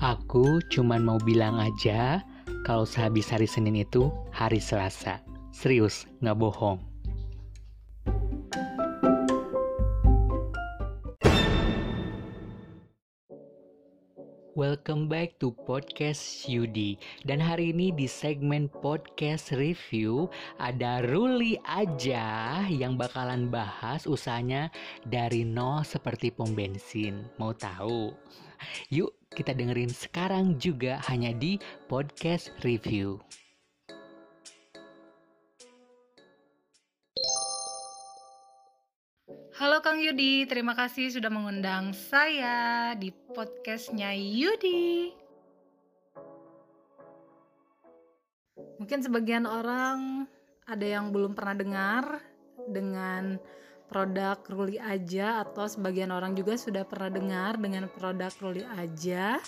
Aku cuman mau bilang aja kalau sehabis hari Senin itu hari Selasa. Serius, nggak bohong. Welcome back to podcast Yudi Dan hari ini di segmen podcast review Ada Ruli aja yang bakalan bahas usahanya dari nol seperti pom bensin Mau tahu? Yuk kita dengerin sekarang juga hanya di podcast review Halo Kang Yudi, terima kasih sudah mengundang saya di podcastnya Yudi. Mungkin sebagian orang ada yang belum pernah dengar dengan produk Ruli Aja atau sebagian orang juga sudah pernah dengar dengan produk Ruli Aja.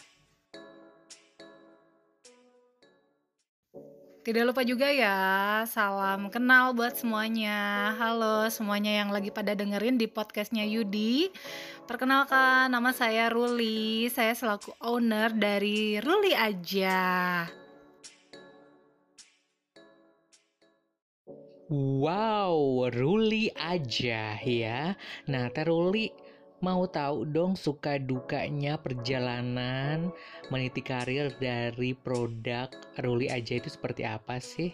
Tidak lupa juga ya, salam kenal buat semuanya. Halo semuanya yang lagi pada dengerin di podcastnya Yudi. Perkenalkan, nama saya Ruli. Saya selaku owner dari Ruli Aja. Wow, Ruli aja ya. Nah, Teh Ruli mau tahu dong suka dukanya perjalanan meniti karir dari produk Ruli aja itu seperti apa sih?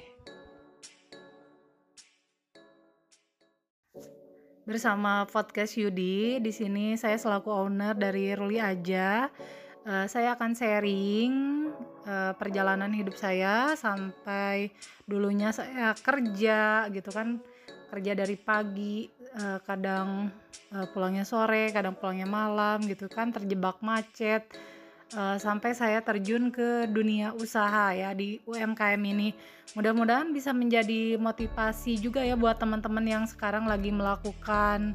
Bersama podcast Yudi, di sini saya selaku owner dari Ruli Aja. Uh, saya akan sharing uh, perjalanan hidup saya sampai dulunya saya kerja gitu kan. Kerja dari pagi uh, kadang uh, pulangnya sore kadang pulangnya malam gitu kan terjebak macet. Uh, sampai saya terjun ke dunia usaha ya di UMKM ini. Mudah-mudahan bisa menjadi motivasi juga ya buat teman-teman yang sekarang lagi melakukan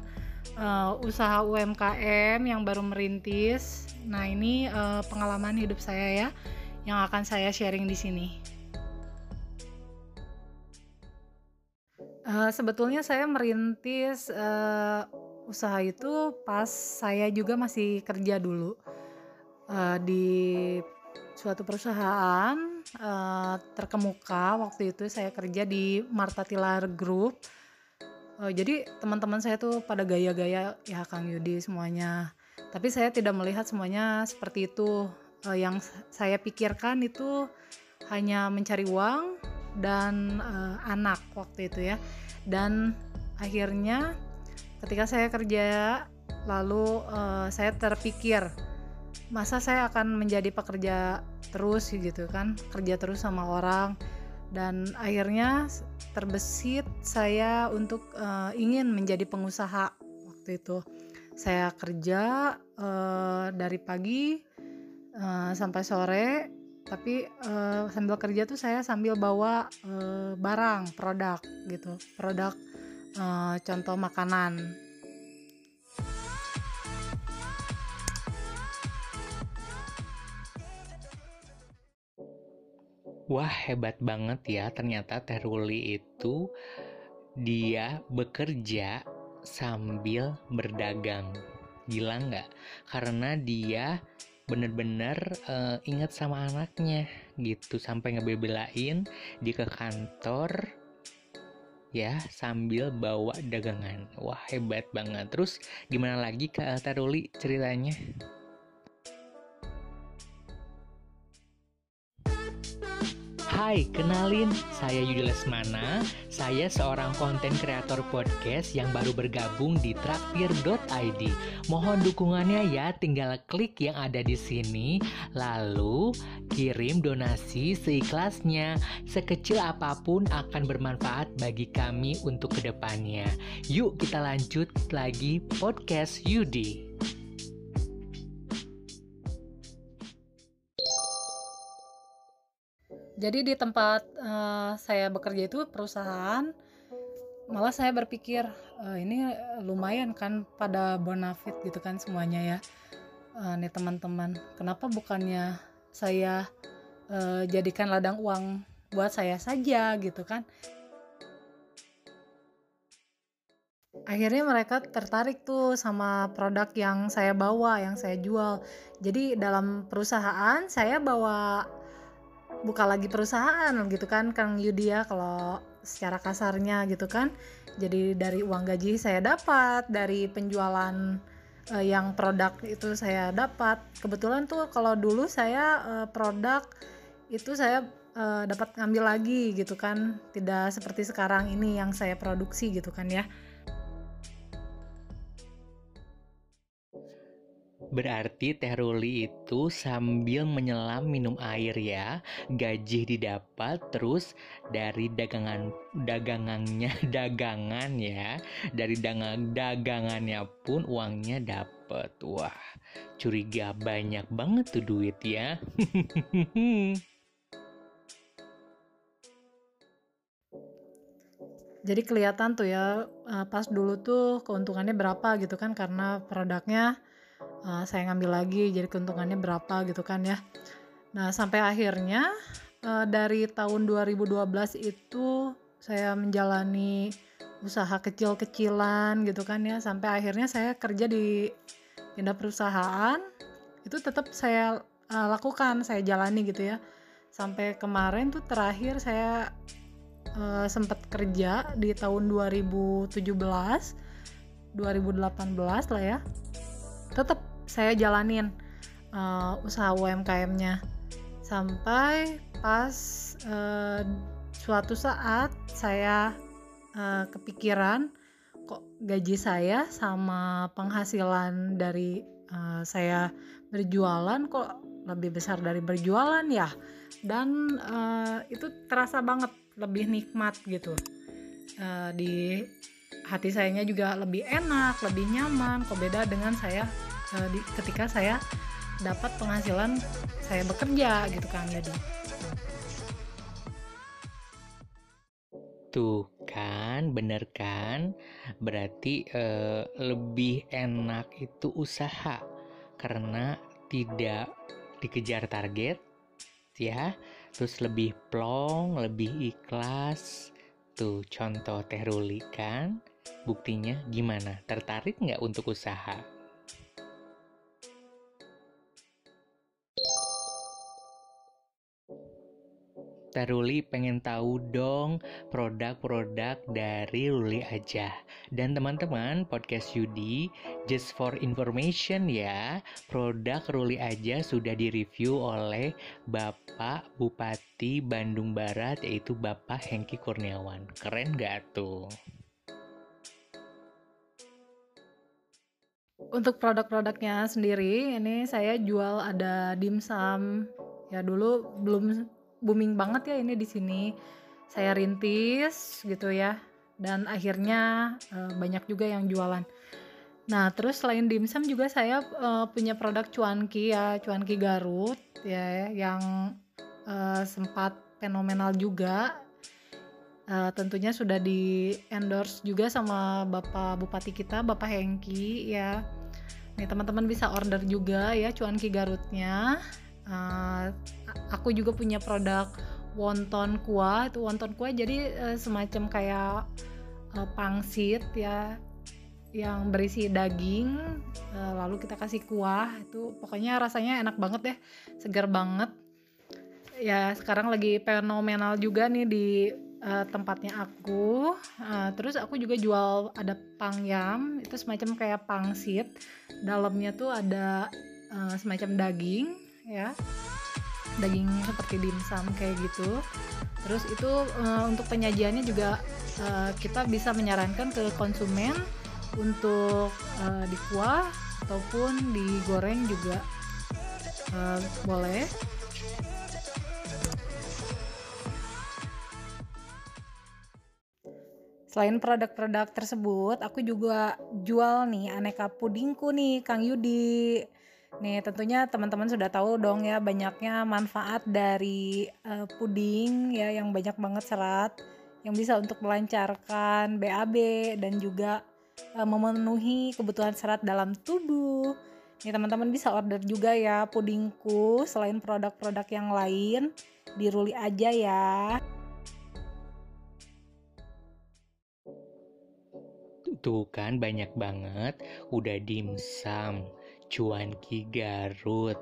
uh, usaha UMKM yang baru merintis. Nah ini uh, pengalaman hidup saya ya yang akan saya sharing di sini. Uh, sebetulnya saya merintis uh, usaha itu pas saya juga masih kerja dulu uh, di suatu perusahaan uh, terkemuka waktu itu saya kerja di Marta Tilar Group. Uh, jadi teman-teman saya tuh pada gaya-gaya ya Kang Yudi semuanya. Tapi saya tidak melihat semuanya seperti itu. Uh, yang saya pikirkan itu hanya mencari uang dan uh, anak waktu itu ya. Dan akhirnya ketika saya kerja lalu uh, saya terpikir masa saya akan menjadi pekerja terus? gitu kan kerja terus sama orang. Dan akhirnya terbesit saya untuk uh, ingin menjadi pengusaha waktu itu. Saya kerja uh, dari pagi uh, sampai sore tapi uh, sambil kerja tuh saya sambil bawa uh, barang produk gitu. Produk uh, contoh makanan. Wah hebat banget ya. Ternyata Teh Ruli itu dia bekerja sambil berdagang. Gila nggak? Karena dia bener-bener uh, ingat sama anaknya gitu. Sampai ngebebelain di ke kantor ya sambil bawa dagangan. Wah hebat banget. Terus gimana lagi kak Taruli ceritanya Hai, kenalin, saya Yudi Lesmana. Saya seorang konten kreator podcast yang baru bergabung di traktir.id. Mohon dukungannya ya, tinggal klik yang ada di sini, lalu kirim donasi seikhlasnya. Sekecil apa pun akan bermanfaat bagi kami untuk ke depannya. Yuk kita lanjut lagi podcast Yudi. Jadi di tempat uh, saya bekerja itu perusahaan malah saya berpikir uh, ini lumayan kan pada bonafit gitu kan semuanya ya. Uh, nih teman-teman, kenapa bukannya saya uh, jadikan ladang uang buat saya saja gitu kan? akhirnya mereka tertarik tuh sama produk yang saya bawa, yang saya jual. Jadi dalam perusahaan saya bawa buka lagi perusahaan gitu kan Kang Yudi ya kalau secara kasarnya gitu kan. Jadi dari uang gaji saya dapat, dari penjualan uh, yang produk itu saya dapat. Kebetulan tuh kalau dulu saya uh, produk itu saya uh, dapat ngambil lagi gitu kan. Tidak seperti sekarang ini yang saya produksi gitu kan ya. Berarti Teh Ruli itu sambil menyelam minum air ya, gaji didapat terus dari dagangan dagangannya dagangan ya, dari dagang dagangannya pun uangnya dapat. Wah, curiga banyak banget tuh duit ya. Jadi kelihatan tuh ya eh, pas dulu tuh keuntungannya berapa gitu kan karena produknya uh, saya ngambil lagi jadi keuntungannya berapa gitu kan ya. Nah sampai akhirnya uh, dari tahun 2012 itu saya menjalani usaha kecil-kecilan gitu kan ya. Sampai akhirnya saya kerja di pindah perusahaan itu tetap saya uh, lakukan saya jalani gitu ya. Sampai kemarin tuh terakhir saya uh, sempat kerja di tahun 2017 2018 lah ya. Tetap saya jalanin uh, usaha UMKM-nya sampai pas uh, suatu saat saya uh, kepikiran kok gaji saya sama penghasilan dari uh, saya berjualan kok lebih besar dari berjualan ya? Dan uh, itu terasa banget lebih nikmat gitu. Uh, di hati sayanya juga lebih enak lebih nyaman. Kok beda dengan saya uh, di, ketika saya dapat penghasilan saya bekerja gitu Kang Yudi. Tuh kan, bener kan? Berarti uh, lebih enak itu usaha karena tidak dikejar target, ya. Terus lebih plong, lebih ikhlas. Tuh contoh Teh Ruli kan? Buktinya gimana? Tertarik nggak untuk usaha? Teh Ruli pengen tahu dong produk-produk dari Ruli aja. Dan teman-teman, podcast Yudi, just for information ya, produk Ruli aja sudah direview oleh Bapak Bupati Bandung Barat yaitu Bapak Hengki Kurniawan. Keren gak tuh? Untuk produk-produknya sendiri, ini saya jual ada dimsum. Ya dulu belum booming banget ya ini di sini. Saya rintis gitu ya. Dan akhirnya uh, banyak juga yang jualan. Nah, terus selain dimsum juga saya uh, punya produk cuanki ya, cuanki Garut ya yang uh, sempat fenomenal juga. Uh, tentunya sudah di endorse juga sama Bapak Bupati kita, Bapak Hengki ya. Nih teman-teman bisa order juga ya cuanki Garutnya. Uh, aku juga punya produk wonton kuah. Itu wonton kuah jadi uh, semacam kayak uh, pangsit ya yang berisi daging uh, lalu kita kasih kuah. Itu pokoknya rasanya enak banget deh segar banget. Ya sekarang lagi fenomenal juga nih di uh, tempatnya aku. Uh, terus aku juga jual ada pangyam itu semacam kayak pangsit. Dalamnya tuh ada uh, semacam daging ya. Daging seperti dimsum kayak gitu. Terus itu uh, untuk penyajiannya juga uh, kita bisa menyarankan ke konsumen untuk uh, di kuah ataupun digoreng juga. Uh, boleh. Selain produk-produk tersebut, aku juga jual nih aneka pudingku nih, Kang Yudi. Nih, tentunya teman-teman sudah tahu dong ya banyaknya manfaat dari uh, puding ya yang banyak banget serat yang bisa untuk melancarkan BAB dan juga uh, memenuhi kebutuhan serat dalam tubuh. Nih, teman-teman bisa order juga ya pudingku selain produk-produk yang lain di Ruli aja ya. Tuh kan banyak banget, udah dimsum, cuanki Garut,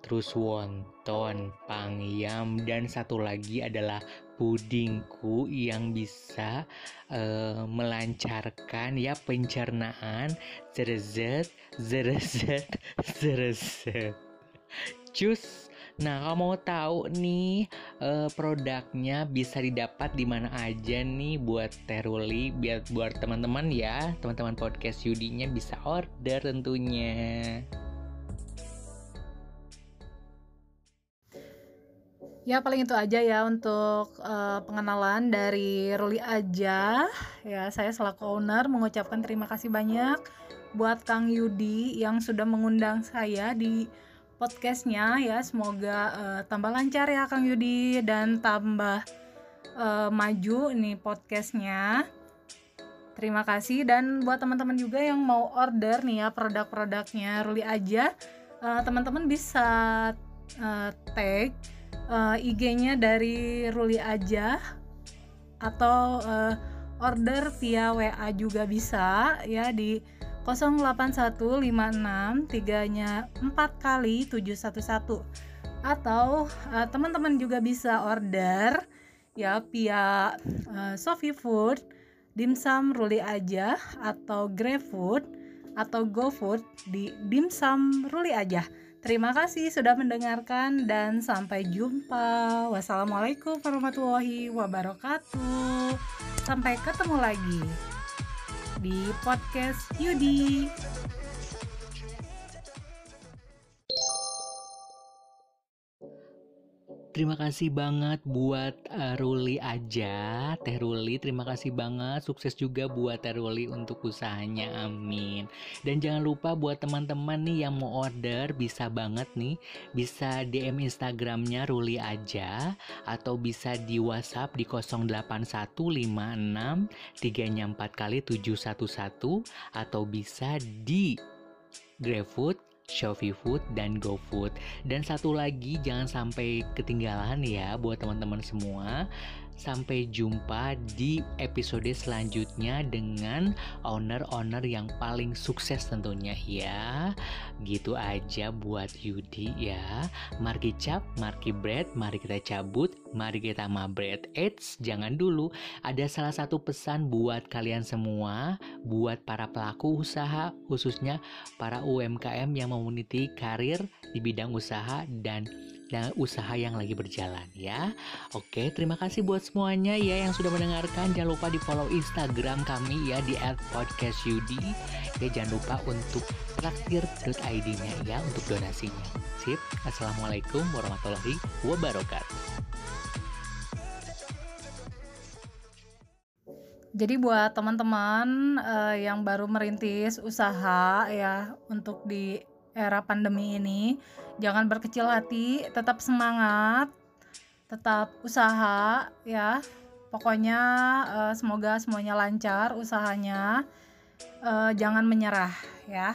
terus wonton, pangyam, dan satu lagi adalah pudingku yang bisa uh, melancarkan ya pencernaan. Zerzet zerzet zerzet cus Nah, kalau mau tahu nih uh, produknya bisa didapat di mana aja nih buat Teruli biar buat teman-teman ya, teman-teman podcast Yudinya bisa order tentunya. Ya paling itu aja ya untuk uh, pengenalan dari Ruli aja. Ya saya selaku owner mengucapkan terima kasih banyak buat Kang Yudi yang sudah mengundang saya di podcastnya ya. Semoga uh, tambah lancar ya Kang Yudi. Dan tambah uh, maju ini podcastnya. Terima kasih. Dan buat teman-teman juga yang mau order nih ya produk-produknya Ruli aja uh, teman-teman bisa uh, tag uh, IG-nya dari Ruli aja. Atau uh, order via WA juga bisa ya di 08156 tiganya 4 kali 711 atau uh, teman-teman juga bisa order ya via uh, Sofi Food, Dimsum Ruli aja atau GrabFood atau GoFood di Dimsum Ruli aja. Terima kasih sudah mendengarkan dan sampai jumpa. Wassalamualaikum warahmatullahi wabarakatuh. Sampai ketemu lagi di podcast Yudi. Terima kasih banget buat uh, Ruli aja, Teh Ruli. Terima kasih banget, sukses juga buat Teh Ruli untuk usahanya, amin. Dan jangan lupa buat teman-teman nih yang mau order, bisa banget nih, bisa DM Instagramnya Ruli aja, atau bisa di WhatsApp di 08156 3 4 kali 711 atau bisa di GrabFood Shopee Food dan GoFood. Dan satu lagi jangan sampai ketinggalan ya buat teman-teman semua. Sampai jumpa di episode selanjutnya dengan owner-owner yang paling sukses tentunya ya. Gitu aja buat Yudi ya. Mari cap, mari bread, mari kita cabut, mari kita mabret. Eits, jangan dulu. Ada salah satu pesan buat kalian semua, buat para pelaku usaha, khususnya para UMKM yang meniti karir di bidang usaha dan dan usaha yang lagi berjalan ya. Oke, terima kasih buat semuanya ya yang sudah mendengarkan. Jangan lupa di follow Instagram kami ya di @podcastyudi. Ya jangan lupa untuk traktir.id-nya ya untuk donasinya. Sip. Assalamualaikum warahmatullahi wabarakatuh. Jadi buat teman-teman uh, yang baru merintis usaha ya untuk di era pandemi ini jangan berkecil hati tetap semangat tetap usaha ya. Pokoknya uh, semoga semuanya lancar usahanya. Uh, jangan menyerah ya